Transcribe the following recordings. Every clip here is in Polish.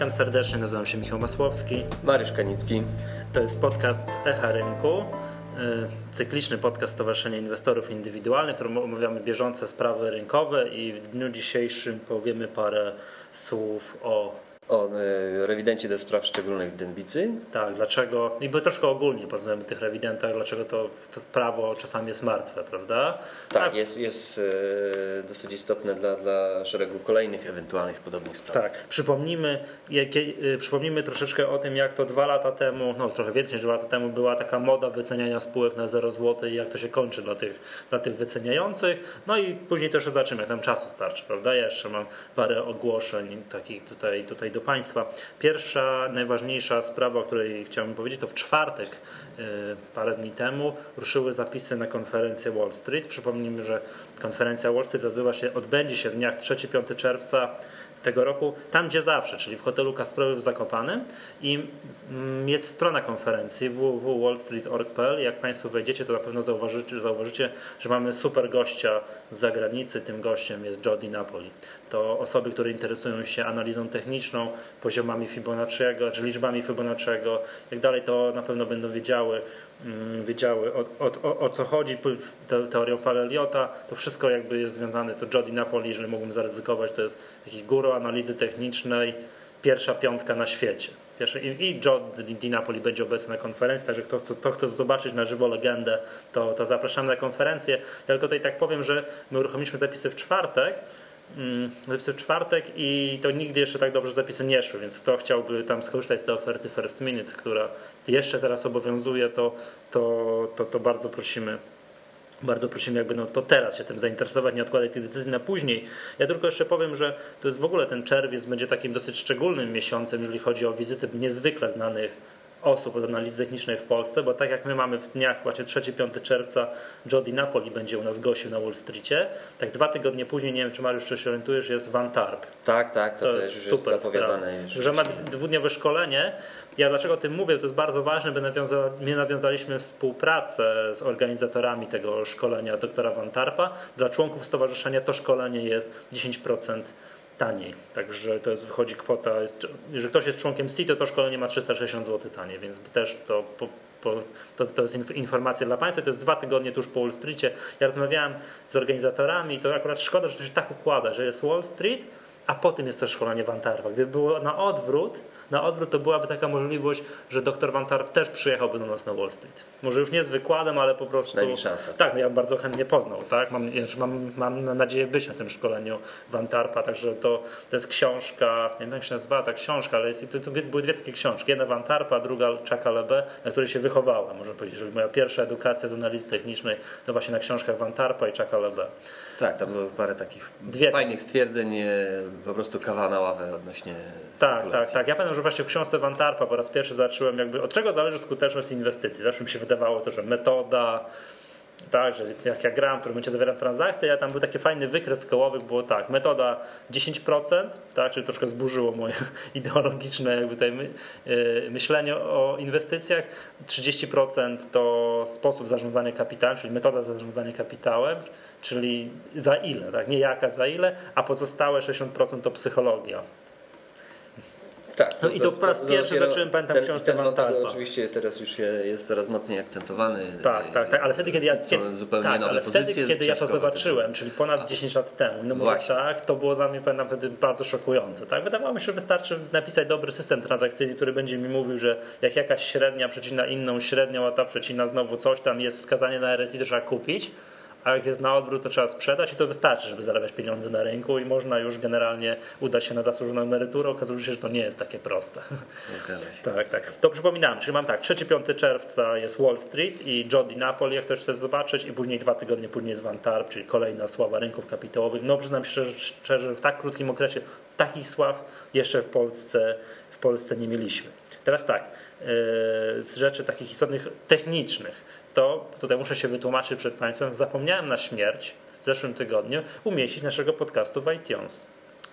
Witam serdecznie, nazywam się Michał Masłowski. Mariusz Kanicki. To jest podcast Echa Rynku, y, cykliczny podcast Stowarzyszenia Inwestorów Indywidualnych, w którym omawiamy bieżące sprawy rynkowe i w dniu dzisiejszym powiemy parę słów o o e, rewidencie do spraw szczególnych dębicy. Tak, dlaczego, i by troszkę ogólnie porozmawiamy o tych rewidentach, dlaczego to, to, prawo czasami jest martwe, prawda? Tak, tak. jest, jest e, dosyć istotne dla, dla szeregu kolejnych ewentualnych podobnych spraw. Tak, przypomnijmy, jakie, e, przypomnijmy troszeczkę o tym, jak to dwa lata temu, no trochę więcej niż dwa lata temu była taka moda wyceniania spółek na 0 zł i jak to się kończy dla tych, dla tych wyceniających. No i później też zobaczymy, jak nam czasu starczy, prawda? Ja jeszcze mam parę ogłoszeń takich tutaj, tutaj do do Państwa. Pierwsza, najważniejsza sprawa, o której chciałbym powiedzieć, to w czwartek, y, parę dni temu, ruszyły zapisy na konferencję Wall Street. Przypomnijmy, że konferencja Wall Street odbywa się, odbędzie się w dniach 3-5 czerwca tego roku, tam gdzie zawsze, czyli w hotelu Kasprowy w Zakopanym i mm, jest strona konferencji www.wallstreet.org.pl jak Państwo wejdziecie, to na pewno zauważycie, zauważycie, że mamy super gościa z zagranicy, tym gościem jest Jody Napoli. To osoby, które interesują się analizą techniczną, poziomami Fibonacciego, czy liczbami Fibonacciego, jak dalej, to na pewno będą wiedziały, wiedziały o, o, o, co chodzi, teorią Faleliota, to wszystko jakby jest związane, to Jody Napoli, jeżeli mógłbym zaryzykować, to jest taki guru analizy technicznej, pierwsza piątka na świecie. Pierwszy, I Jody Napoli będzie obecny na konferencji, także kto, kto chce zobaczyć na żywo legendę, to, to zapraszamy na konferencję. Ja tylko tutaj tak powiem, że my uruchomiliśmy zapisy w czwartek, Mm, zapisy w czwartek i to nigdy jeszcze tak dobrze zapisy nie szły, więc kto chciałby tam skorzystać z tej oferty First Minute, która jeszcze teraz obowiązuje, to, to, to, to bardzo prosimy bardzo prosimy, jakby no to teraz się tym zainteresować, nie odkładać tych decyzji na później. Ja tylko jeszcze powiem, że to jest w ogóle ten czerwiec będzie takim dosyć szczególnym miesiącem, jeżeli chodzi o wizyty niezwykle znanych osób od analizy technicznej w Polsce, bo tak jak my mamy w dniach właśnie 3-5 czerwca Jody Napoli będzie u nas gościł na Wall Streetie, tak dwa tygodnie później, nie wiem czy Mariusz czy się orientujesz, jest Van Tarp. Tak, tak, to, to jest super jest zapowiadane. Że ma dwudniowe szkolenie. Ja dlaczego o tym mówię? To jest bardzo ważne, bo nawiąza, my nawiązaliśmy współpracę z organizatorami tego szkolenia doktora Van Tarpa. Dla członków stowarzyszenia to szkolenie jest 10% taniej. Także to jest, wychodzi kwota, jest, jeżeli ktoś jest członkiem CITO, to szkolenie ma 360 zł taniej, więc też to, po, po, to, to jest informacja dla Państwa. To jest dwa tygodnie tuż po Wall Streetie. Ja rozmawiałem z organizatorami, to akurat szkoda, że to się tak układa, że jest Wall Street, a potem jest to szkolenie Van Tarpa. Gdyby było na odwrót, na odwrót to byłaby taka możliwość, że dr Van Tarp też przyjechałby do nas na Wall Street. Może już nie z wykładem, ale po prostu. szansa. Tak, no ja bym bardzo chętnie poznał. Tak? Mam, mam, mam nadzieję być na tym szkoleniu Van Tarpa, także to, to jest książka, nie wiem jak się nazywa ta książka, ale jest, to, to były dwie takie książki. Jedna Van Tarpa, druga Chucka Lebe, na której się wychowałem, można powiedzieć, że moja pierwsza edukacja z analizy technicznej to właśnie na książkach Van Tarpa i Chucka Lebe. Tak, tam było parę takich Dwie fajnych stwierdzeń, po prostu kawa na ławę odnośnie Tak, tak, tak. Ja pamiętam, że właśnie w książce Van Tarpa po raz pierwszy zacząłem jakby, od czego zależy skuteczność inwestycji. Zawsze mi się wydawało to, że metoda, tak, że jak ja gram, w którym momencie zawieram transakcję, ja tam był taki fajny wykres kołowy, było tak, metoda 10%, tak, czyli troszkę zburzyło moje ideologiczne jakby tutaj my, yy, myślenie o inwestycjach, 30% to sposób zarządzania kapitałem, czyli metoda zarządzania kapitałem, czyli za ile, tak, nie jaka, za ile, a pozostałe 60% to psychologia. Tak. No i to po raz pierwszy zacząłem pamiętam ten, książkę ten wątek oczywiście teraz już jest coraz mocniej akcentowany. Tak, tak, tak, ale wtedy kiedy ja są zupełnie tak, nowe ale wtedy, kiedy ja to zobaczyłem, czyli ponad 10 lat temu, no może Właśnie. tak, to było dla mnie pamiętam wtedy bardzo szokujące. Tak? Wydawało mi się, że wystarczy napisać dobry system transakcyjny, który będzie mi mówił, że jak jakaś średnia przecina inną średnią, a ta przecina znowu coś tam jest wskazanie na RSI, to trzeba kupić a jak jest na odwrót, to trzeba sprzedać i to wystarczy, żeby zarabiać pieniądze na rynku i można już generalnie udać się na zasłużoną emeryturę. Okazuje się, że to nie jest takie proste. tak, tak. To przypominam, czyli mam tak, 3-5 czerwca jest Wall Street i Jody Napoli, jak też chcesz zobaczyć i później dwa tygodnie później jest Van Tarp, czyli kolejna sława rynków kapitałowych. No przyznam się szczerze, szczerze w tak krótkim okresie takich sław jeszcze w Polsce, w Polsce nie mieliśmy. Teraz tak, yy, z rzeczy takich istotnych technicznych to tutaj muszę się wytłumaczyć przed Państwem, zapomniałem na śmierć w zeszłym tygodniu umieścić naszego podcastu w iTunes.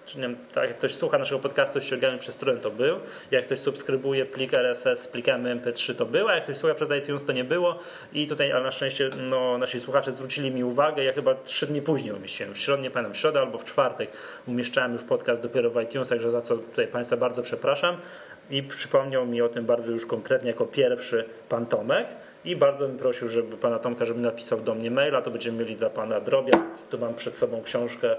Czy nie tak jak ktoś słucha naszego podcastu ściągamy przez stronę, to był. Jak ktoś subskrybuje plik RSS z plikami MP3, to było. Jak ktoś słucha przez iTunes, to nie było. I tutaj, ale na szczęście no, nasi słuchacze zwrócili mi uwagę. Ja chyba trzy dni później umieściłem. W środę, nie w środę albo w czwartek umieszczałem już podcast dopiero w iTunes, także za co tutaj Państwa bardzo przepraszam. I przypomniał mi o tym bardzo już konkretnie jako pierwszy pan Tomek i bardzo bym prosił, żeby pana Tomka, żeby napisał do mnie maila, to będziemy mieli dla pana drobiazg. Tu mam przed sobą książkę,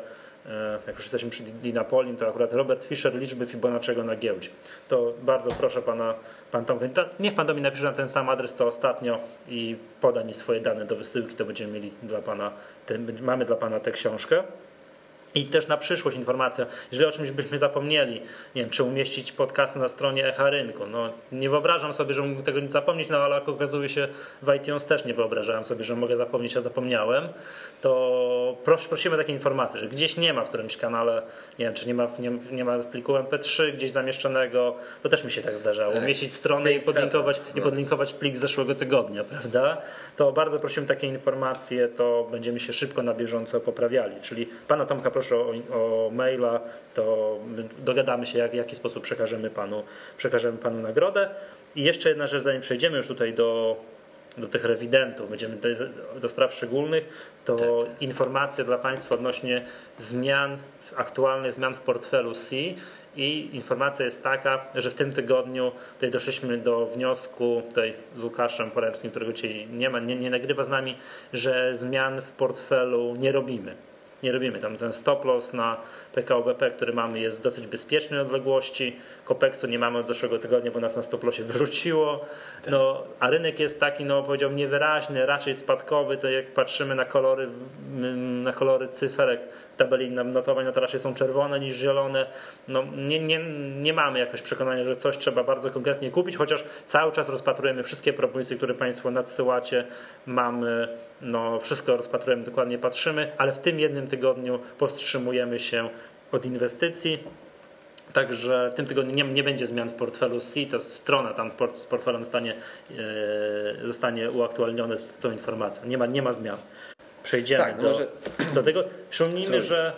jak już jesteśmy przy Dinapolim, to akurat Robert Fischer, liczby Fibonacciego na giełdzie. To bardzo proszę pana, pan Tomka, niech pan do mnie napisze na ten sam adres co ostatnio i poda mi swoje dane do wysyłki, to będziemy mieli dla pana, mamy dla pana tę książkę. I też na przyszłość informacja, jeżeli o czymś byśmy zapomnieli, nie wiem, czy umieścić podcastu na stronie Echa Rynku. No, nie wyobrażam sobie, że mógł tego nie zapomnieć, no ale jak okazuje się w iTunes też nie wyobrażałem sobie, że mogę zapomnieć, a zapomniałem. To pros, prosimy takie informacje, że gdzieś nie ma w którymś kanale, nie wiem, czy nie ma, nie, nie ma pliku MP3 gdzieś zamieszczonego, to też mi się tak zdarzało. Tak. Umieścić stronę i podlinkować, i podlinkować plik z zeszłego tygodnia, prawda? To bardzo prosimy takie informacje, to będziemy się szybko na bieżąco poprawiali. Czyli pana Tomka proszę o, o maila, to dogadamy się, jak, w jaki sposób przekażemy panu, przekażemy panu nagrodę. I jeszcze jedna rzecz, zanim przejdziemy już tutaj do, do tych rewidentów, będziemy do, do spraw szczególnych, to tak, tak. informacje dla Państwa odnośnie zmian, aktualnych zmian w portfelu C. I informacja jest taka, że w tym tygodniu tutaj doszliśmy do wniosku tutaj z Łukaszem Poręcznym, którego dzisiaj nie ma, nie, nie nagrywa z nami, że zmian w portfelu nie robimy nie robimy. Tam ten stop loss na PKO BP, który mamy jest dosyć bezpiecznej odległości. Kopeksu nie mamy od zeszłego tygodnia, bo nas na stop lossie wyrzuciło. Tak. No, a rynek jest taki, no powiedziałbym, niewyraźny, raczej spadkowy. To jak patrzymy na kolory, na kolory cyferek w tabeli notowań, no to raczej są czerwone niż zielone. No, nie, nie, nie mamy jakoś przekonania, że coś trzeba bardzo konkretnie kupić, chociaż cały czas rozpatrujemy wszystkie propozycje, które Państwo nadsyłacie. Mamy, no wszystko rozpatrujemy, dokładnie patrzymy, ale w tym jednym tygodniu powstrzymujemy się od inwestycji. Także w tym tygodniu nie, nie będzie zmian w portfelu C, to strona tam z portfelem zostanie, e, zostanie uaktualniona z tą informacją. Nie ma, nie ma zmian. Przejdziemy tak, do, może... do tego. Przypomnijmy, że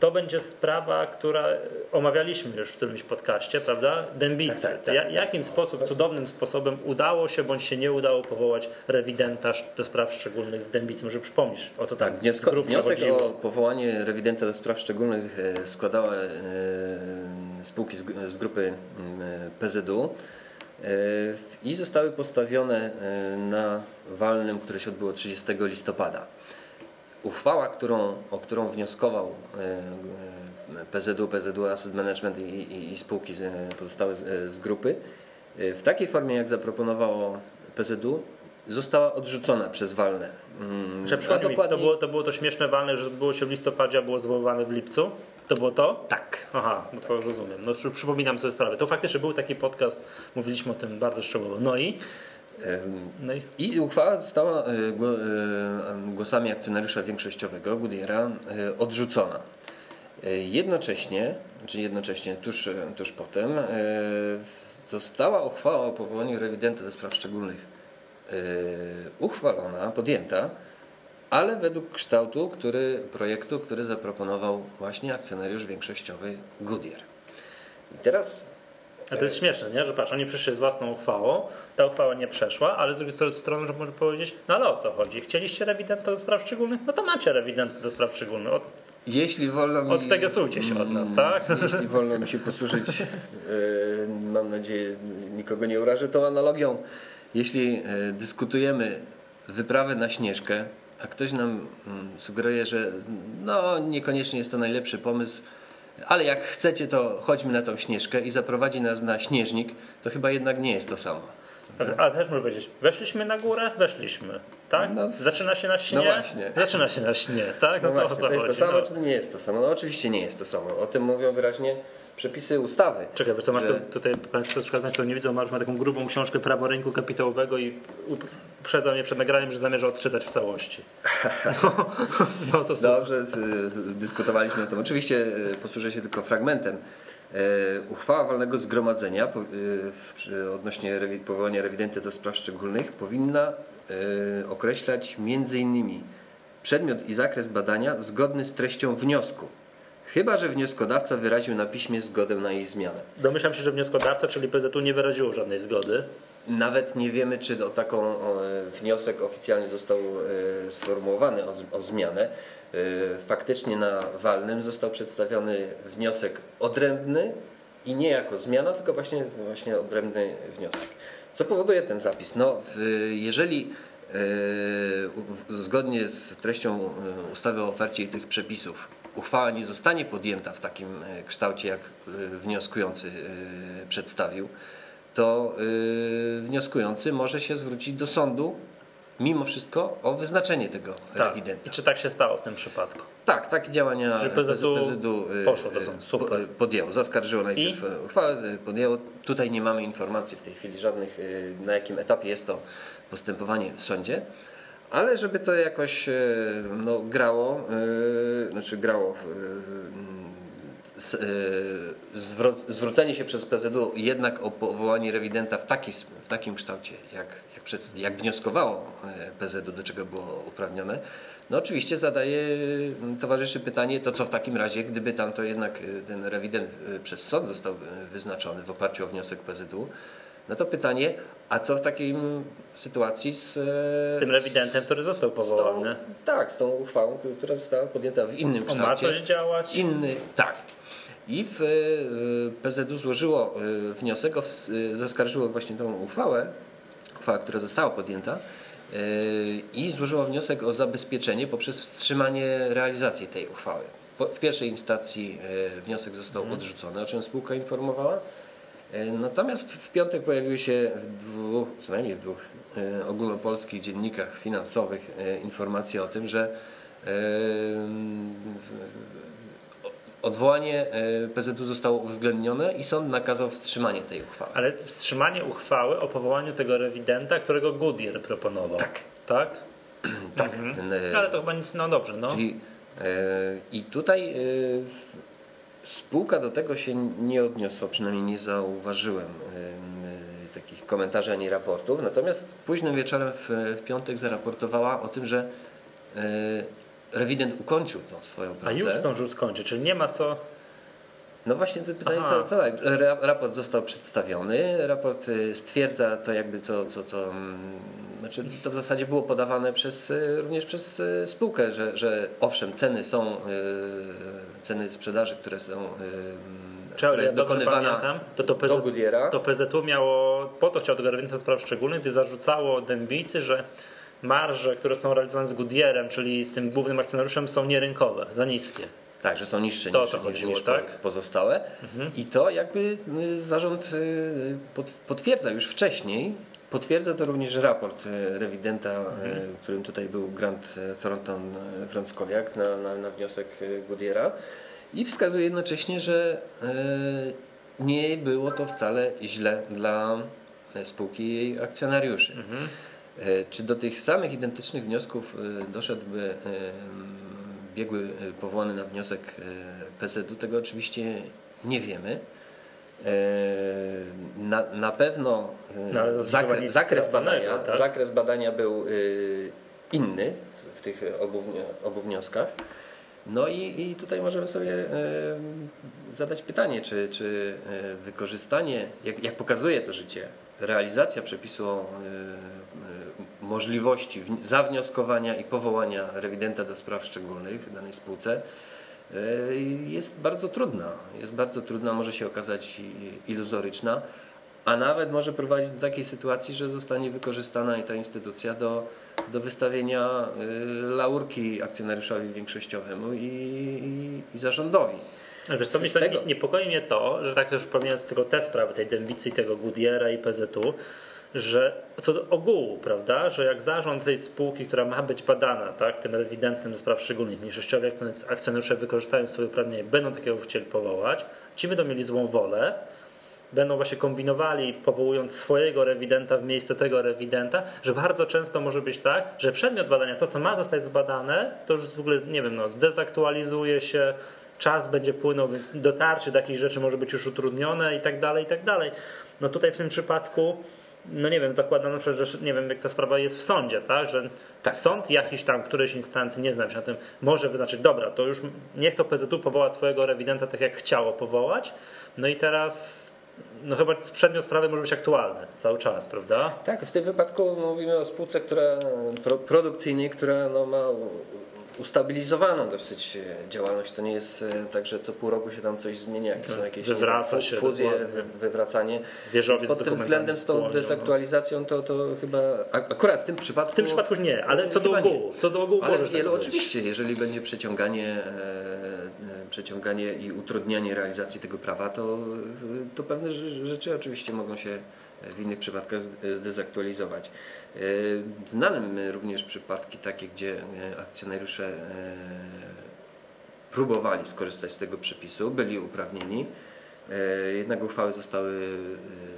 to będzie sprawa, która omawialiśmy już w którymś podcaście, prawda? Dębicy. Tak, tak, tak, ja, jakim sposób, cudownym sposobem udało się bądź się nie udało powołać rewidenta do spraw szczególnych w Dębicy? Może przypomnisz, o co tak, tak wniosek, wniosek o powołanie rewidenta do spraw szczególnych e, składała e, spółki z, grupy PZU e, i zostały postawione na walnym, które się odbyło 30 listopada uchwała, którą, o którą wnioskował PZU, e, PZU Asset Management i, i, i spółki pozostałe z, z grupy, e, w takiej formie, jak zaproponowało PZU, została odrzucona przez walne. Że dokładnie... to, było, to było to śmieszne walne, że było się w listopadzie, a było zwoływane w lipcu? To było to? Tak. Aha, no to rozumiem. No, przypominam sobie sprawę. To faktycznie był taki podcast, mówiliśmy o tym bardzo szczegółowo. No i no i... I uchwała została e, e, głosami akcjonariusza większościowego Goodyeara e, odrzucona. Jednocześnie, czy jednocześnie tuż, tuż potem, została uchwała o powołaniu rewidenta do spraw szczególnych uchwalona, podjęta, ale według kształtu który, projektu, który zaproponował właśnie akcjonariusz większościowy Goodyear. I teraz a to jest śmieszne, nie? że patrz, oni przyszli z własną uchwałą, ta uchwała nie przeszła, ale z drugiej strony można powiedzieć, no ale o co chodzi? Chcieliście rewidenta do spraw szczególnych? No to macie rewidenta do spraw szczególnych. Od, jeśli wolno mi, od tego słuchajcie się od nas, tak? Jeśli wolno mi się posłużyć, yy, mam nadzieję nikogo nie urażę tą analogią. Jeśli yy, dyskutujemy wyprawę na Śnieżkę, a ktoś nam yy, sugeruje, że no niekoniecznie jest to najlepszy pomysł, ale jak chcecie, to chodźmy na tą śnieżkę i zaprowadzi nas na śnieżnik, to chyba jednak nie jest to samo. A też muszę powiedzieć, weszliśmy na górę, weszliśmy, tak? No, Zaczyna się na śnie? No właśnie. Zaczyna się na śnie, tak? No, no to, właśnie, to jest to samo, no. czy nie jest to samo? No oczywiście nie jest to samo. O tym mówią wyraźnie przepisy ustawy. Czekaj, bo co masz że... tu, tutaj, Państwo, Państwo nie widzą, masz ma taką grubą książkę Prawo rynku kapitałowego i uprzedzał mnie przed nagraniem, że zamierza odczytać w całości. No, no to Dobrze, dyskutowaliśmy o tym. Oczywiście y, posłużę się tylko fragmentem. E, uchwała walnego zgromadzenia y, odnośnie powołania rewidenta do spraw szczególnych powinna y, określać innymi przedmiot i zakres badania zgodny z treścią wniosku chyba że wnioskodawca wyraził na piśmie zgodę na jej zmianę. Domyślam się, że wnioskodawca, czyli PZU nie wyraziło żadnej zgody. Nawet nie wiemy, czy o taką o, wniosek oficjalnie został e, sformułowany o, o zmianę. E, Faktycznie na walnym został przedstawiony wniosek odrębny i nie jako zmiana, tylko właśnie, właśnie odrębny wniosek. Co powoduje ten zapis? No, jeżeli e, zgodnie z treścią e, ustawy o ofercie i tych przepisów uchwała nie zostanie podjęta w takim e, kształcie, jak e, wnioskujący e, przedstawił, to y, wnioskujący może się zwrócić do sądu mimo wszystko o wyznaczenie tego Tak. rewidenta. I czy tak się stało w tym przypadku? Tak, takie działania Że PZU PZU y, poszło do sądu. y, Super. po- Podjęło, zaskarżyło najpierw I? uchwałę, y, podjęło. Tutaj nie mamy informacji w tej chwili żadnych, y, na jakim etapie jest to postępowanie w sądzie. Ale żeby to jakoś no, grało, y, znaczy grało w, y, y, zwró- zwrócenie się przez PZU jednak o powołanie rewidenta w, taki, w takim kształcie, jak, jak, przed, jak wnioskowało y, PZU, do czego było uprawnione, no oczywiście zadaje, y, towarzyszy pytanie, to co w takim razie, gdyby tam to jednak y, ten rewident y, przez sąd został y, wyznaczony w oparciu o wniosek PZU, no to pytanie, a co w takiej sytuacji z, Z tym rewidentem, który został z powołany. Tą, tak, z tą uchwałą, która została podjęta w innym On ma kształcie. coś działać? Inny, tak. I w, y, PZU złożyło y, wniosek, o, y, zaskarżyło właśnie tą uchwałę, uchwała, która została podjęta i złożyło wniosek o zabezpieczenie poprzez wstrzymanie realizacji tej uchwały. W pierwszej instancji wniosek został Mhm. odrzucony, o czym spółka informowała. Natomiast w piątek pojawiły się w dwóch, co najmniej w dwóch ogólnopolskich dziennikach finansowych informacje o tym, że odwołanie y, PZU zostało uwzględnione i sąd nakazał wstrzymanie tej uchwały. Ale wstrzymanie uchwały o powołaniu tego rewidenta, którego Goodyear proponował. Tak. Tak? Tak. Mhm. Y, Ale to chyba nic, no dobrze, no. Czyli, y, I tutaj y, spółka do tego się nie odniosła, przynajmniej nie zauważyłem y, y, takich komentarzy ani raportów. Natomiast późnym wieczorem w, w piątek zaraportowała o tym, że rewident ukończył tą swoją A pracę. już zdążył skończyć, czyli nie ma co... No właśnie to pytanie, Aha. co, co tak? Ra- Raport został przedstawiony, raport y, stwierdza to jakby co, co, co mm, znaczy to w zasadzie było podawane przez, y, również przez y, spółkę, że, że owszem ceny są, ceny sprzedaży, które są, Czy ale która ja jest dobrze dokonywana pamiętam, to to, do PZ, Goodyeara. to PZU miało, po to chciał tego rewidenta spraw szczególnych, gdy zarzucało dębicy, że marże, które są realizowane z Goodyearem, czyli z tym głównym akcjonariuszem, są nierynkowe, za niskie. Tak, że są niższe To niż, to chodziło, niż tak? pozostałe. I to jakby y, zarząd y, pot- potwierdza już wcześniej. Potwierdza to również raport y, rewidenta, y, którym tutaj był Grant Thornton Frąckowiak na, na, na wniosek Goodyeara. I wskazuje jednocześnie, że nie było to wcale źle dla spółki i jej akcjonariuszy. E, Czy do tych samych identycznych wniosków e, doszedłby e, biegły e, powołany na wniosek e, PZU? Tego oczywiście nie wiemy. E, Na, na pewno e, No, zakres, straconego, badania, tak? zakres badania był e, inny w- w tych obu, obu wnioskach. No i, i tutaj możemy sobie e, zadać pytanie, czy, czy e, wykorzystanie, jak, jak pokazuje to życie, realizacja przepisu o e, e, możliwości wni- zawnioskowania i powołania rewidenta do spraw szczególnych w danej spółce e, jest bardzo trudna. Jest bardzo trudna, może się okazać i- iluzoryczna, a nawet może prowadzić do takiej sytuacji, że zostanie wykorzystana i ta instytucja do, do wystawienia y, laurki akcjonariuszowi większościowemu i, i, i zarządowi. Ale Wiesz co, to tego- nie, niepokoi mnie to, że tak już pomijając tylko te sprawy, tej dębicy, tego Goodyeara i PZU, że co do ogółu, prawda, że jak zarząd tej spółki, która ma być badana, tak, tym rewidentem do spraw szczególnych, mniejszościowi akcjon- akcjonariusze wykorzystają swoje uprawnienia, będą takiego chcieli powołać, ci będą mieli złą wolę, będą właśnie kombinowali, powołując swojego rewidenta w miejsce tego rewidenta, że bardzo często może być tak, że przedmiot badania, to co ma zostać zbadane, to już w ogóle, nie wiem, no, zdezaktualizuje się, czas będzie płynął, więc dotarcie do takich rzeczy może być już utrudnione i tak dalej, i tak dalej. No tutaj w tym przypadku no nie wiem, zakładam na przykład, że nie wiem, jak ta sprawa jest w sądzie, tak? Że Tak. sąd jakiś tam, którejś instancji, nie znam się na tym, może wyznaczyć, dobra, to już niech to PZU powoła swojego rewidenta tak, jak chciało powołać. No i teraz, no chyba przedmiot sprawy może być aktualny cały czas, prawda? Tak, w tym wypadku mówimy o spółce, która pro, produkcyjnej, która no, ma ustabilizowaną dosyć e, działalność. To nie jest e, tak, że co pół roku się tam coś zmienia, jakieś są jakieś Wywraca się fuzje, wywracanie. Wieżowiec pod tym względem z tą no. dezaktualizacją to, to chyba ak- akurat w tym przypadku. W tym przypadku nie, ale co do ogółu, co do ogółu Ale wielu tak być. oczywiście, jeżeli będzie przeciąganie, e, przeciąganie i utrudnianie realizacji tego prawa, to, to pewne rze- rzeczy oczywiście mogą się w innych przypadkach zdezaktualizować. E, Znanym również przypadki takie, gdzie e, akcjonariusze e, próbowali skorzystać z tego przepisu, byli uprawnieni, jednak uchwały zostały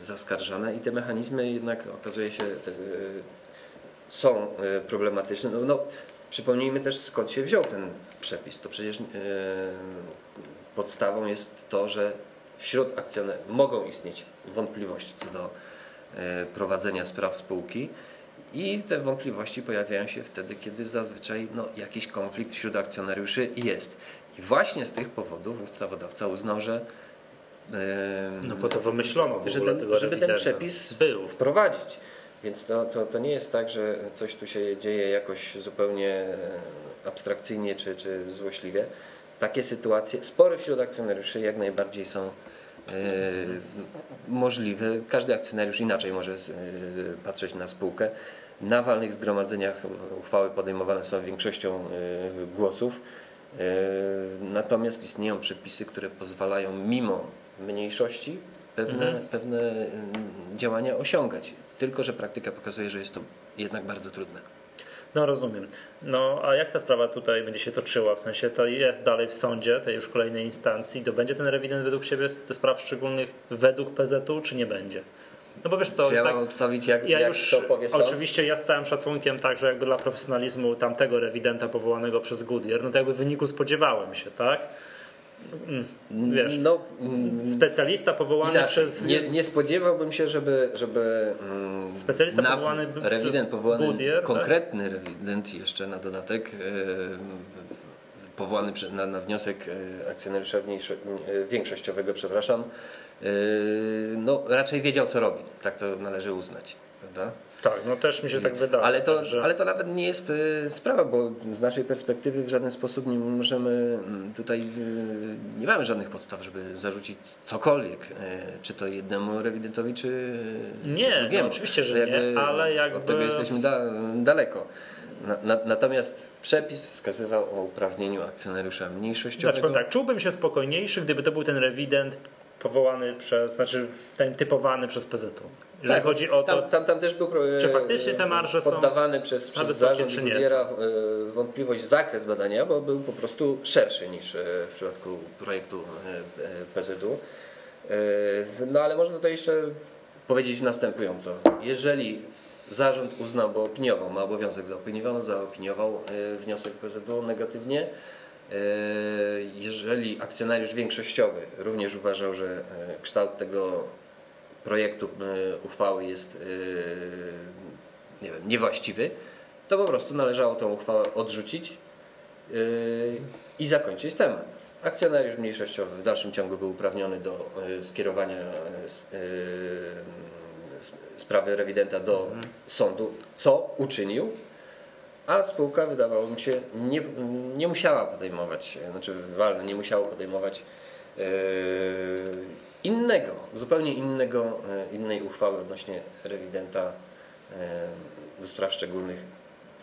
zaskarżane i te mechanizmy jednak okazuje się te, są problematyczne. No, no, przypomnijmy też skąd się wziął ten przepis. To przecież e, podstawą jest to, że wśród akcjonerów mogą istnieć wątpliwości co do e, prowadzenia spraw spółki i te wątpliwości pojawiają się wtedy, kiedy zazwyczaj no, jakiś konflikt wśród akcjonariuszy jest. I właśnie z tych powodów ustawodawca uznał, że e, No po to wymyślono w że ten, tego żeby ten przepis był. wprowadzić. Więc to, to, to nie jest tak, że coś tu się dzieje jakoś zupełnie e, abstrakcyjnie czy, czy złośliwie. Takie sytuacje, spory wśród akcjonariuszy jak najbardziej są e, możliwe. Każdy akcjonariusz inaczej może e, patrzeć na spółkę. Na walnych zgromadzeniach uchwały podejmowane są większością e, głosów. Natomiast istnieją przepisy, które pozwalają mimo mniejszości pewne, pewne mm, działania osiągać. Tylko, że praktyka pokazuje, że jest to jednak bardzo trudne. No rozumiem. No a jak ta sprawa tutaj będzie się toczyła? W sensie to jest dalej w sądzie, tej już kolejnej instancji. To będzie ten rewident według Ciebie te spraw szczególnych według PZU, czy nie będzie? No bo wiesz co, Czy ja jest mam tak, obstawić, jak, ja jak już co powie sąd? oczywiście ja z całym szacunkiem także jakby dla profesjonalizmu tamtego rewidenta powołanego przez Goodyear, no to jakby w wyniku spodziewałem się, tak? Mm, Wiesz, No, mm, specjalista powołany inaczej. przez nie, nie spodziewałbym się, żeby, żeby mm, Specjalista powołany b- rewident przez powołany, Goodyear, tak? konkretny rewident jeszcze na dodatek, e, powołany na, na wniosek e, akcjonariusza e, większościowego, przepraszam, no raczej wiedział co robi, tak to należy uznać, prawda? tak, no też mi się tak wydaje. Ale to, także- ale to nawet nie jest e, sprawa, bo z naszej perspektywy w żaden sposób nie możemy mm, tutaj, e, nie mamy żadnych podstaw, żeby zarzucić cokolwiek, e, czy to jednemu rewidentowi, czy, Nie, czy no oczywiście, że To nie, ale jakby- Od tego jesteśmy da, daleko. Na, na, natomiast przepis wskazywał o uprawnieniu akcjonariusza mniejszościowego. Znaczy, tak, czułbym się spokojniejszy, gdyby to był ten rewident powołany przez, znaczy ten typowany przez PZU. Jeżeli Tak, chodzi o to, Tam, tam, tam też był e, Czy faktycznie te marże są poddawany przez, przez zarząd czy nie e, wątpliwość zakres badania, bo był po prostu szerszy niż e, w przypadku projektu e, PZU. No ale można to jeszcze powiedzieć następująco. Jeżeli zarząd uznał, bo opiniował, ma obowiązek zaopiniował, zaopiniował wniosek PZU negatywnie, jeżeli akcjonariusz większościowy również uważał, że kształt tego projektu e, uchwały jest e, nie wiem, niewłaściwy, to po prostu należało tą uchwałę odrzucić e, i zakończyć temat. Akcjonariusz mniejszościowy w dalszym ciągu był uprawniony do skierowania sprawy rewidenta do sądu, co uczynił, a spółka wydawało mi się nie, nie musiała podejmować, znaczy walne nie musiało podejmować e, innego, zupełnie innego, e, innej uchwały odnośnie rewidenta e, do spraw szczególnych.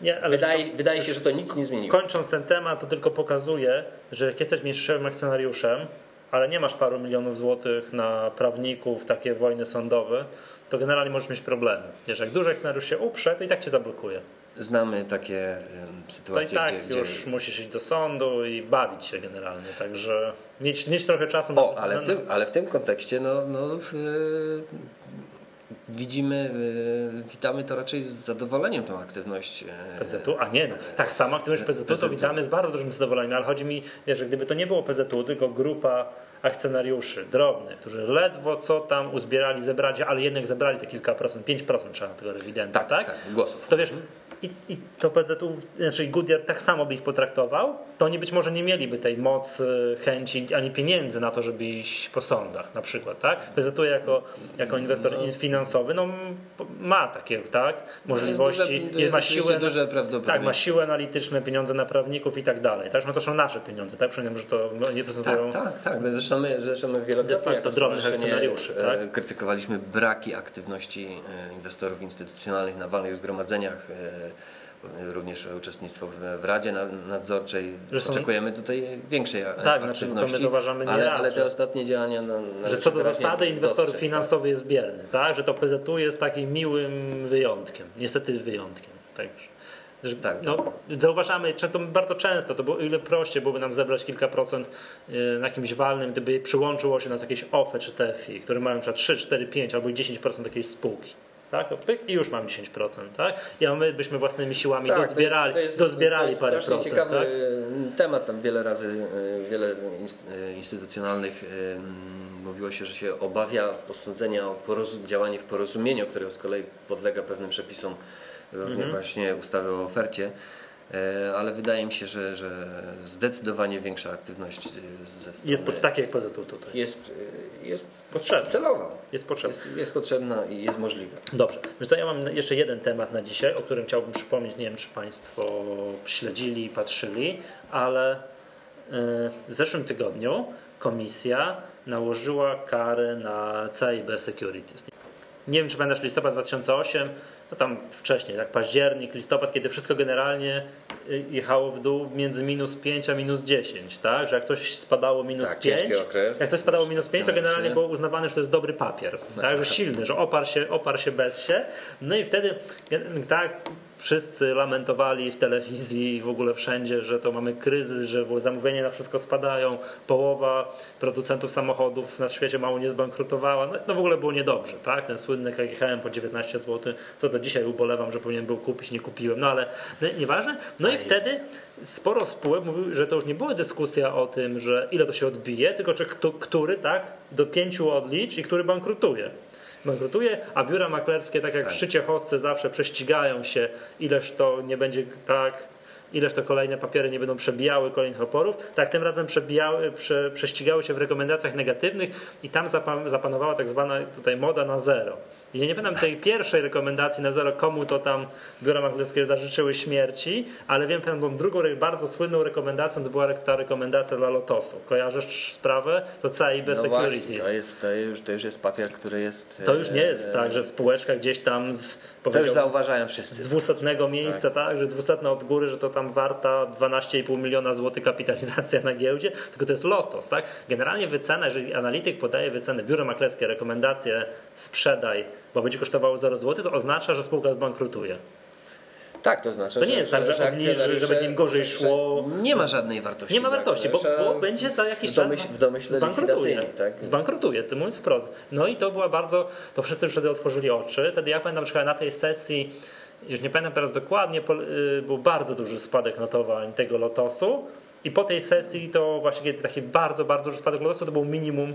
nie, ale Wydaje, co- wydaje się, że to nic nie zmieniło. kończąc ten temat, to tylko pokazuje, że jak jesteś mniejszym akcjonariuszem, ale nie masz paru milionów złotych na prawników, takie wojny sądowe, to generalnie możesz mieć problemy. Wiesz, jak duży akcjonariusz się uprze, to i tak cię zablokuje. Znamy takie em, To i sytuacje, tak gdzie, już gdzie musisz iść do sądu i bawić się generalnie. Także mieć, mieć trochę czasu na. O, ale na, w tym, ale w tym kontekście no, no, w, widzimy, y, witamy to raczej z zadowoleniem tą aktywność y, PZU, a nie, no, tak samo aktywność PZU to PZU. witamy z bardzo dużym zadowoleniem, ale chodzi mi, wiesz, że gdyby to nie było PZU, tylko grupa akcjonariuszy drobnych, którzy ledwo co tam uzbierali, zebrali, ale jednak zebrali te kilka procent, 5% trzeba tego rewidenta, tak? tak, głosów. To wiesz, i, i to PZU, znaczy Goodyear tak samo by ich potraktował, to oni być może nie mieliby tej mocy, chęci ani pieniędzy na to, żeby iść po sądach na przykład, tak? PZU jako, jako inwestor finansowy, no ma takie, tak? Możliwości, duże- to jest ma siłę, duże tak, ma siłę analityczne, pieniądze na prawników i tak dalej, tak? No to są nasze pieniądze, tak? Przypominam, że to no, nie prezentują... Tak, tak, tak. Zresztą my, zresztą my wielokrotnie jako akcjonariuszy, e, tak? krytykowaliśmy braki aktywności e, inwestorów instytucjonalnych na walnych zgromadzeniach, e, również uczestnictwo w, Radzie na- Nadzorczej. Są- Oczekujemy tutaj większej Tak, znaczy, to my aktywności. zauważamy ale, nieraz, ale te ostatnie działania na, na że co do zasady inwestor dostrzec, finansowy jest bierny, tak? Że to PZU jest takim miłym wyjątkiem, niestety wyjątkiem. Tak. Że, Tak, no, zauważamy, że to bardzo często, to było ile prościej byłoby nam zebrać kilka procent y, na jakimś walnym, gdyby przyłączyło się nas jakieś OFE czy TFI, które mają przykład 3, 4, 5 albo 10% jakiejś spółki. Tak, to pyk i już mam 10%, tak? I my byśmy własnymi siłami Tak, dozbierali, to jest, dozbierali to jest parę procent. ciekawy Tak? temat. Tam wiele razy, e, wiele e, instytucjonalnych m, mówiło się, że się obawia posądzenia o działanie w porozumieniu, które z kolei podlega pewnym przepisom Mhm. właśnie ustawy o ofercie. E, Ale wydaje mi się, że, że zdecydowanie większa aktywność e, ze strony Jest tak jak PZU tutaj. jest, e, jest Potrzebna. celowa. Jest potrzebna. Jest, jest potrzebna i jest możliwa. Dobrze, wiesz co, ja mam jeszcze jeden temat na dzisiaj, o którym chciałbym przypomnieć. Nie wiem, czy Państwo śledzili i patrzyli, ale w zeszłym tygodniu komisja nałożyła karę na CIB Securities. Nie wiem, czy pamiętasz listopad 2008, no tam wcześniej, tak październik, listopad, kiedy wszystko generalnie y, jechało w dół między minus 5 a minus 10, tak? Że jak coś spadało minus Tak, 5, ciężki okres. jak coś spadało minus 5, to generalnie było uznawane, że to jest dobry papier, tak? Że silny, że oparł się, oparł się bez się. No i wtedy tak wszyscy lamentowali w telewizji i w ogóle wszędzie, że to mamy kryzys, że zamówienia na wszystko spadają, połowa producentów samochodów na świecie mało nie zbankrutowała. No, no w ogóle było niedobrze, tak? Ten słynny KGHM po 19 zł, co do dzisiaj ubolewam, że powinien był kupić, nie kupiłem, no ale no, nieważne. No i wtedy sporo spółek mówił, że to już nie była dyskusja o tym, że ile to się odbije, tylko czy kto, który tak do pięciu odlicz i który bankrutuje bankrutuje, a biura maklerskie, tak jak w szczycie hostce zawsze prześcigają się, ileż to nie będzie tak, ileż to kolejne papiery nie będą przebijały kolejnych oporów, tak tym razem przebijały, prze, prześcigały się w rekomendacjach negatywnych i tam zapan, zapanowała tak zwana tutaj moda na zero. I ja nie pamiętam tej pierwszej rekomendacji na zero, komu to tam biura maklerskie zażyczyły śmierci, ale wiem, pamiętam tą drugą bardzo słynną rekomendacją, to była ta rekomendacja dla Lotosu. Kojarzysz sprawę? To CIB No Securities. właśnie, to, jest, to, już, to już jest papier, który jest... To już nie jest e, tak, że spółeczka gdzieś tam z, To już zauważają z wszyscy. dwusetnego miejsca, tak. że dwusetne od góry, że to tam warta 12,5 miliona złotych kapitalizacja na giełdzie, tylko to jest lotos. Tak? Generalnie wycena, jeżeli analityk podaje wycenę, biuro maklerskie, rekomendacje sprzedaj, bo będzie kosztowało 0 zł, to oznacza, że spółka zbankrutuje. Tak, to znaczy, To nie jest tak, że obniży, że będzie im gorzej szło. Nie ma żadnej wartości. Nie ma wartości, bo, bo będzie za jakiś czas w domyśle zbankrutuje. Tak? Zbankrutuje, to mówiąc wprost. No i to była bardzo, to wszyscy już wtedy otworzyli oczy. Wtedy ja pamiętam, że na tej sesji, już nie pamiętam teraz dokładnie, y, był bardzo duży spadek notowań tego lotosu. I po tej sesji to właśnie kiedy taki bardzo, bardzo duży spadek lotosu, to był minimum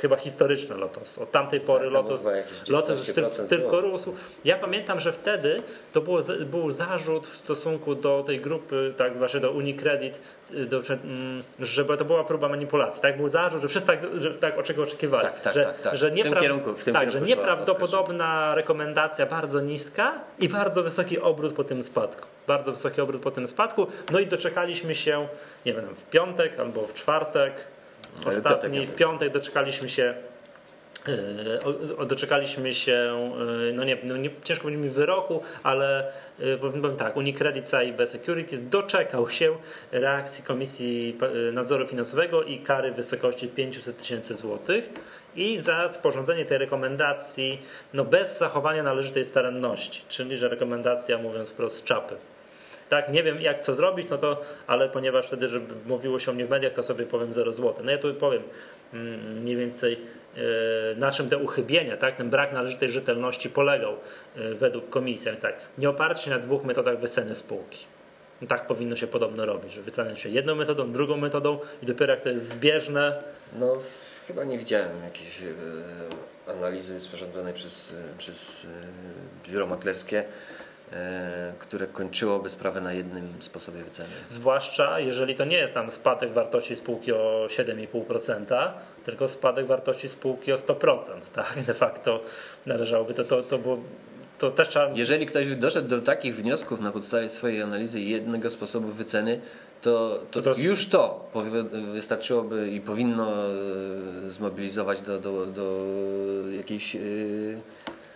chyba historyczny Lotos. Od tamtej pory tam Lotos, Lotos już 19% tyl- tylko rósł. Ja pamiętam, że wtedy to było, był zarzut w stosunku do tej grupy, tak właśnie do Unicredit, do, mm, że to była próba manipulacji. Tak był zarzut, że wszyscy tak, że tak czego oczekiwali. Tak, tak, że, tak, tak. że kierunku- tak, że nieprawdopodobna rekomendacja bardzo niska i bardzo wysoki obrót po tym spadku. Bardzo wysoki obrót po tym spadku. No i doczekaliśmy się, nie wiem, w piątek albo w czwartek, ostatni, piątek, w piątek doczekaliśmy się o- doczekaliśmy się, yy, no nie, no nie ciężko będzie mi wyroku, ale powiem tak, Unicredit CIB Securities doczekał się reakcji Komisji Nadzoru Finansowego i kary w wysokości 500 tysięcy złotych i za sporządzenie tej rekomendacji no bez zachowania należytej staranności, czyli że rekomendacja mówiąc wprost z czapy. Tak, nie wiem jak co zrobić, no to, ale ponieważ wtedy, żeby mówiło się o mnie w mediach, to sobie powiem 0 zł. No ja tu powiem, mm, mniej więcej na czym te uchybienia, tak, ten brak należytej rzetelności polegał według komisji. Tak, nie oparcie się na dwóch metodach wyceny spółki. Tak powinno się podobno robić, że wycenia się jedną metodą, drugą metodą i dopiero jak to jest zbieżne. No, chyba nie widziałem jakiejś analizy sporządzonej przez, przez biuro maklerskie E, które kończyłoby sprawę na jednym sposobie wyceny. Zwłaszcza jeżeli to nie jest tam spadek wartości spółki o 7,5%, tylko spadek wartości spółki o 100%. Tak, de facto należałoby to, to, to było to też trzeba... Jeżeli ktoś doszedł do takich wniosków na podstawie swojej analizy jednego sposobu wyceny, to, to, to już to wystarczyłoby i powinno e, zmobilizować do, do, do jakiejś, e,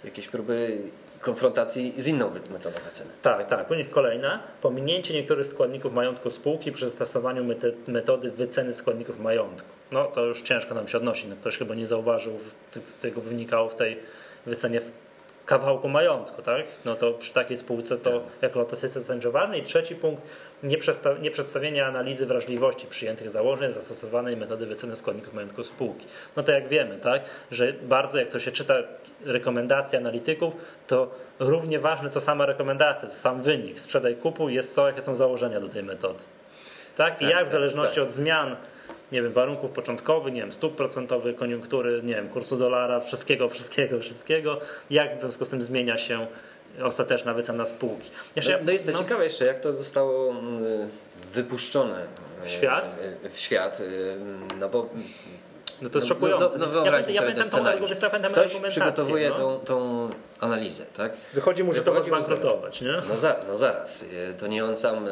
jakiejś próby konfrontacji z inną metodą oceny. Tak, tak. Później kolejna. Pominięcie niektórych składników majątku spółki przy zastosowaniu metody wyceny składników majątku. No to już ciężko nam się odnosi. No, ktoś chyba nie zauważył, tego wynikało w tej wycenie kawałku majątku, tak? No to przy takiej spółce to tak. jak Lotos jest ważne. I trzeci punkt, nie, przedstawienie analizy wrażliwości przyjętych założeń zastosowanej metody wyceny składników majątku spółki. No to jak wiemy, tak, że bardzo jak to się czyta rekomendacje analityków, to równie ważne co sama rekomendacja, co sam wynik, sprzedaj kupuj, jest co, jakie są założenia do tej metody. Tak? I tak, jak w tak, zależności tak. od zmian nie wiem, warunków początkowych, nie wiem, stóp procentowych, koniunktury, nie wiem, kursu dolara, wszystkiego, wszystkiego, wszystkiego, jak w związku z tym zmienia się ostateczna wycena spółki. Jeszcze, no, no jest to no, ciekawe jeszcze, jak to zostało mm, wypuszczone w świat, w świat no bo no to jest no, szokujące. No, no, ja, pamiętam, ja pamiętam tą, argumentację. Przygotowuje no. tą, tą analizę, tak? Wychodzi mu, że to ma zbankrutować, nie? No, za, no zaraz, to nie on sam...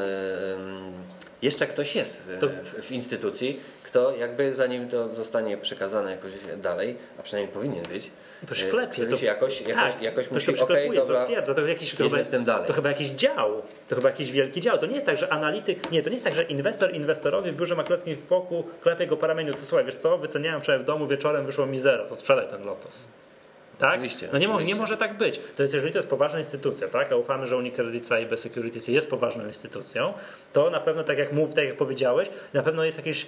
Jeszcze ktoś jest w, w, instytucji, kto jakby zanim to zostanie przekazane jakoś dalej, a przynajmniej powinien być, to się klepie. To, jakoś, jakoś, tak, jakoś musi, to okay, dobra, zatwierdza. To, jakiś, to, chyba, dalej. to chyba jakiś dział, to chyba jakiś wielki dział. To nie jest tak, że analityk, nie, to nie jest tak, że inwestor inwestorowi w biurze maklerskim w poku klepie go parę minut. To słuchaj, wiesz co, wyceniałem wczoraj w domu, wieczorem wyszło mi zero, to sprzedaj ten lotos. Tak? Oczywiście, no nie, oczywiście. nie może tak być. To jest, jeżeli to jest poważna instytucja, tak? a ufamy, że Unicredit Cyber Securities jest poważną instytucją, to na pewno, tak jak mów, tak jak powiedziałeś, na pewno jest jakieś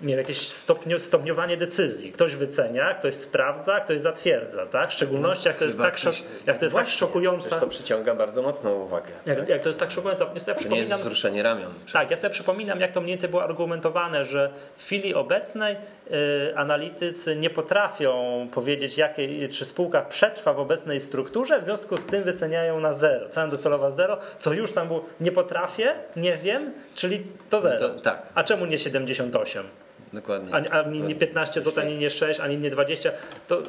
nie wiem, jakieś stopniu, stopniowanie decyzji. Ktoś wycenia, ktoś sprawdza, ktoś zatwierdza, tak? W szczególności no, jak to jest, tak, jak to jest tak szokująca. to przyciąga bardzo mocną uwagę. Jak, tak? jak to jest tak szokująca. Ja to nie jest wzruszenie ramion. Tak, ja sobie przypominam, jak to mniej więcej było argumentowane, że w chwili obecnej y, analitycy nie potrafią powiedzieć, jakie, czy spółka przetrwa w obecnej strukturze, w związku z tym wyceniają na zero. Cena docelowa zero, co już tam było, nie potrafię, nie wiem, czyli to zero. To, tak. A czemu nie 78? Dokładnie. Ani, ani nie 15 zł, ani nie 6, ani nie 20. To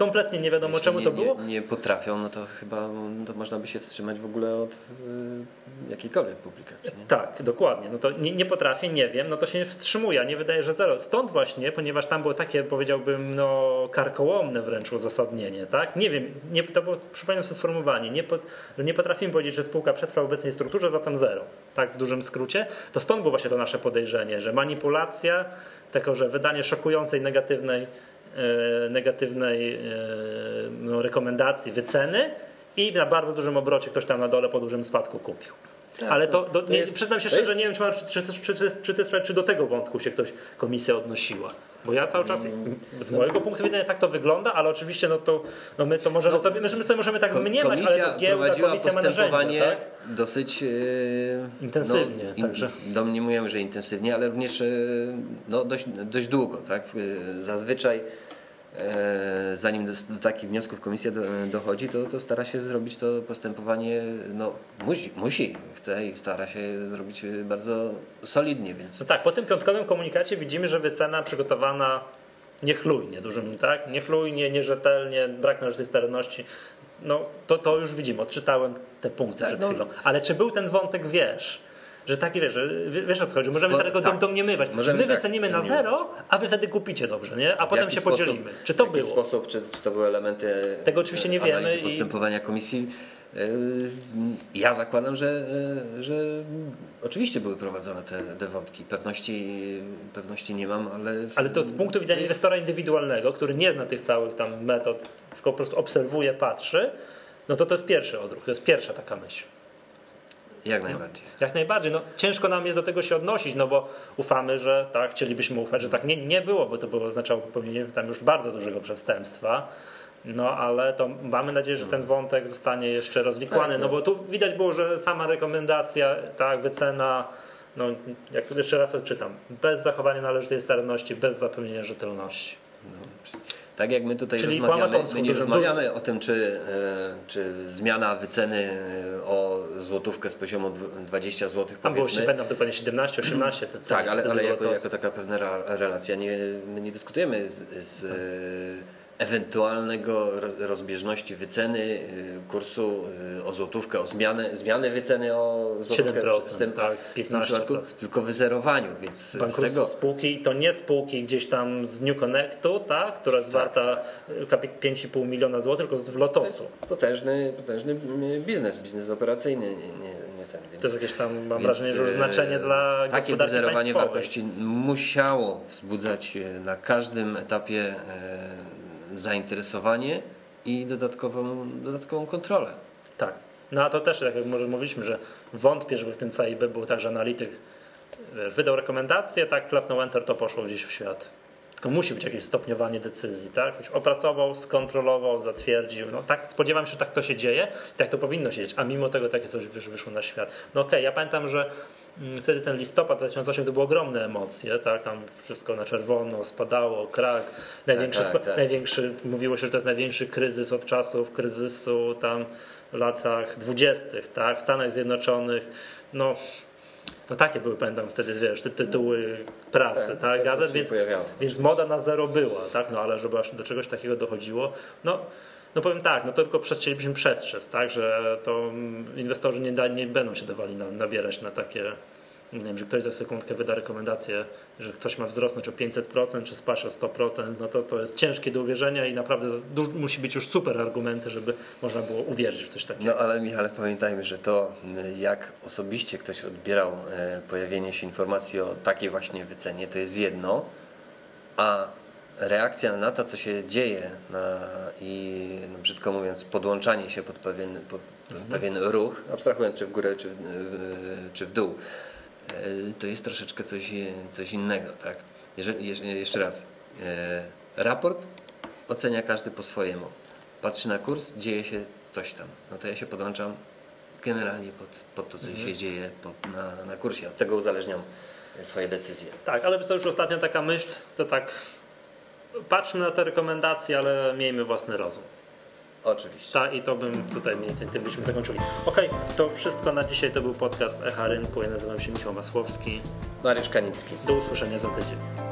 kompletnie nie wiadomo Jeśli czemu nie, to było. Nie, nie, potrafią, no to chyba to można by się wstrzymać w ogóle od y, jakiejkolwiek publikacji. Nie? Tak, dokładnie. No to nie, nie potrafię, nie wiem, no to się wstrzymuje, nie wydaje, że zero. Stąd właśnie, ponieważ tam było takie, powiedziałbym, no karkołomne wręcz uzasadnienie, tak? Nie wiem, nie, to było, przypominam sobie sformułowanie, nie, pot, nie potrafimy powiedzieć, że spółka przetrwa w obecnej strukturze, zatem zero. Tak w dużym skrócie. To stąd było właśnie to nasze podejrzenie, że manipulacja, tego, że wydanie szokującej, negatywnej negatywnej e, no, rekomendacji, wyceny i na bardzo dużym obrocie ktoś tam na dole po dużym spadku kupił. Tak, Ale to, to, to nie, jest, przyznam się szczerze, jest... nie wiem, czy, czy, czy, czy, czy do tego wątku się ktoś komisja odnosiła. Bo ja cały czas, z mojego punktu widzenia tak to wygląda, ale oczywiście no to no my to możemy no, sobie, my sobie możemy tak mniemać, ale to giełda, komisja ma narzędzia, tak? dosyć yy, intensywnie. No, także. Domniemujemy, że intensywnie, ale również yy, no, dość, dość długo. Tak? Zazwyczaj E, zanim do, do, takich wniosków komisja do, dochodzi, to, to, stara się zrobić to postępowanie, no musi, musi, chce i stara się zrobić bardzo solidnie. Więc... No tak, po tym piątkowym komunikacie widzimy, że wycena przygotowana niechlujnie, dużym, tak? Niechlujnie, nierzetelnie, brak należytej staranności. No to, to już widzimy, odczytałem te punkty tak, przed no... chwilą. Ale czy był ten wątek, wiesz, że taki wiesz, wiesz o co chodzi, możemy Bo, tego tak. domniemywać. Możemy My tak wycenimy tak, na zero, a wy wtedy kupicie dobrze, nie? A potem się sposób, podzielimy. Czy to było? sposób, czy, czy to były elementy Tego oczywiście nie wiemy. I... postępowania komisji. E, ja zakładam, że, e, że oczywiście były prowadzone te, te wątki. Pewności, pewności nie mam, ale. Ale to z punktu widzenia jest... inwestora indywidualnego, który nie zna tych całych tam metod, tylko po prostu obserwuje, patrzy, no to to jest pierwszy odruch, to jest pierwsza taka myśl Jak najbardziej. No, jak najbardziej. No, ciężko nam jest do tego się odnosić, no bo ufamy, że tak, chcielibyśmy ufać, że tak nie, nie było, bo to było oznaczało popełnienie tam już bardzo dużego przestępstwa. No ale to mamy nadzieję, że ten wątek zostanie jeszcze rozwikłany, Tak, no no. bo tu widać było, że sama rekomendacja, tak, wycena, no jak tu jeszcze raz odczytam, bez zachowania należytej staranności, bez zapewnienia rzetelności. Tak jak my tutaj Czyli rozmawiamy, my nie rozmawiamy o tym, czy, e, czy zmiana wyceny e, o złotówkę z poziomu dw- 20 zł Tam było, się pamiętam, dokładnie 17, 18 te ceny. Tak, ale, ale jako, jako taka pewna relacja. Nie, my nie dyskutujemy z, z e, ewentualnego roz- rozbieżności wyceny e, kursu e, o złotówkę, o zmianę, zmianę wyceny o złotówkę 7%, w tym, tak, tym 15%. przypadku, tylko wyzerowaniu, więc z Bankructwo tego spółki i to nie spółki gdzieś tam z New Connectu, tak, która jest warta kapi- 5,5 miliona złotych, tylko z Lotosu. potężny, potężny biznes, biznes operacyjny, nie, nie, nie ten. Więc, To jest jakieś tam, mam więc, wrażenie, że znaczenie dla Takie wyzerowanie wartości musiało wzbudzać na każdym etapie e, zainteresowanie i dodatkową, dodatkową kontrolę. Tak. No a to też, tak jak może mówiliśmy, że wątpię, żeby w tym CIB był tak, że analityk wiesz, wydał rekomendację, tak, klepnął enter, to poszło gdzieś w świat. Tylko musi być jakieś stopniowanie decyzji, tak? Ktoś opracował, skontrolował, zatwierdził. No tak, spodziewam się, że tak to się dzieje tak to powinno się dzieć, a mimo tego takie coś wysz- wyszło na świat. No okej, ja pamiętam, że wtedy ten listopad 2008 to były ogromne emocje, tak? Tam wszystko na czerwono spadało, krak, największy, tak, spa- tak. największy mówiło się, że to jest największy kryzys od czasów kryzysu tam w latach dwudziestych, tak? W Stanach Zjednoczonych. No, no takie były, pamiętam wtedy, wiesz, te tytuły prasy, Tak, tak, tak, gazet, więc, więc moda na zero była, tak, no ale żeby aż do czegoś takiego dochodziło, no, no powiem tak, no to tylko chcielibyśmy przestrzec, tak, że to mm, inwestorzy nie, da, nie będą się dawali na, nabierać na takie, nie wiem, że ktoś za sekundkę wyda rekomendację, że ktoś ma wzrosnąć o 500% czy spaść o 100%, no to to jest ciężkie do uwierzenia i naprawdę musi być już super argumenty, żeby można było uwierzyć w coś takiego. No ale Michale, pamiętajmy, że to y, jak osobiście ktoś odbierał e, pojawienie się informacji o takiej właśnie wycenie, to jest jedno, a reakcja na to, co się dzieje na, i no, brzydko mówiąc, podłączanie się pod pewien, pod pewien ruch, abstrahując czy w górę, czy, w- y, czy w dół, e, to jest troszeczkę coś, coś innego. Tak? Jeżeli, jeż- jeszcze raz, e, raport ocenia każdy po swojemu. Patrzy na kurs, dzieje się coś tam. No to ja się podłączam generalnie pod, pod to, co się dzieje pod, na, na kursie. Od tego uzależniam swoje decyzje. Tak, ale to już ostatnia taka myśl, to tak patrzmy na te rekomendacje, ale miejmy własny rozum. Oczywiście. Tak, i to bym tutaj mniej więcej tym byśmy zakończyli. Okej, to wszystko na dzisiaj. To był podcast Echa Rynku. Ja nazywam się Michał Masłowski. Mariusz Kanicki. Do usłyszenia za tydzień.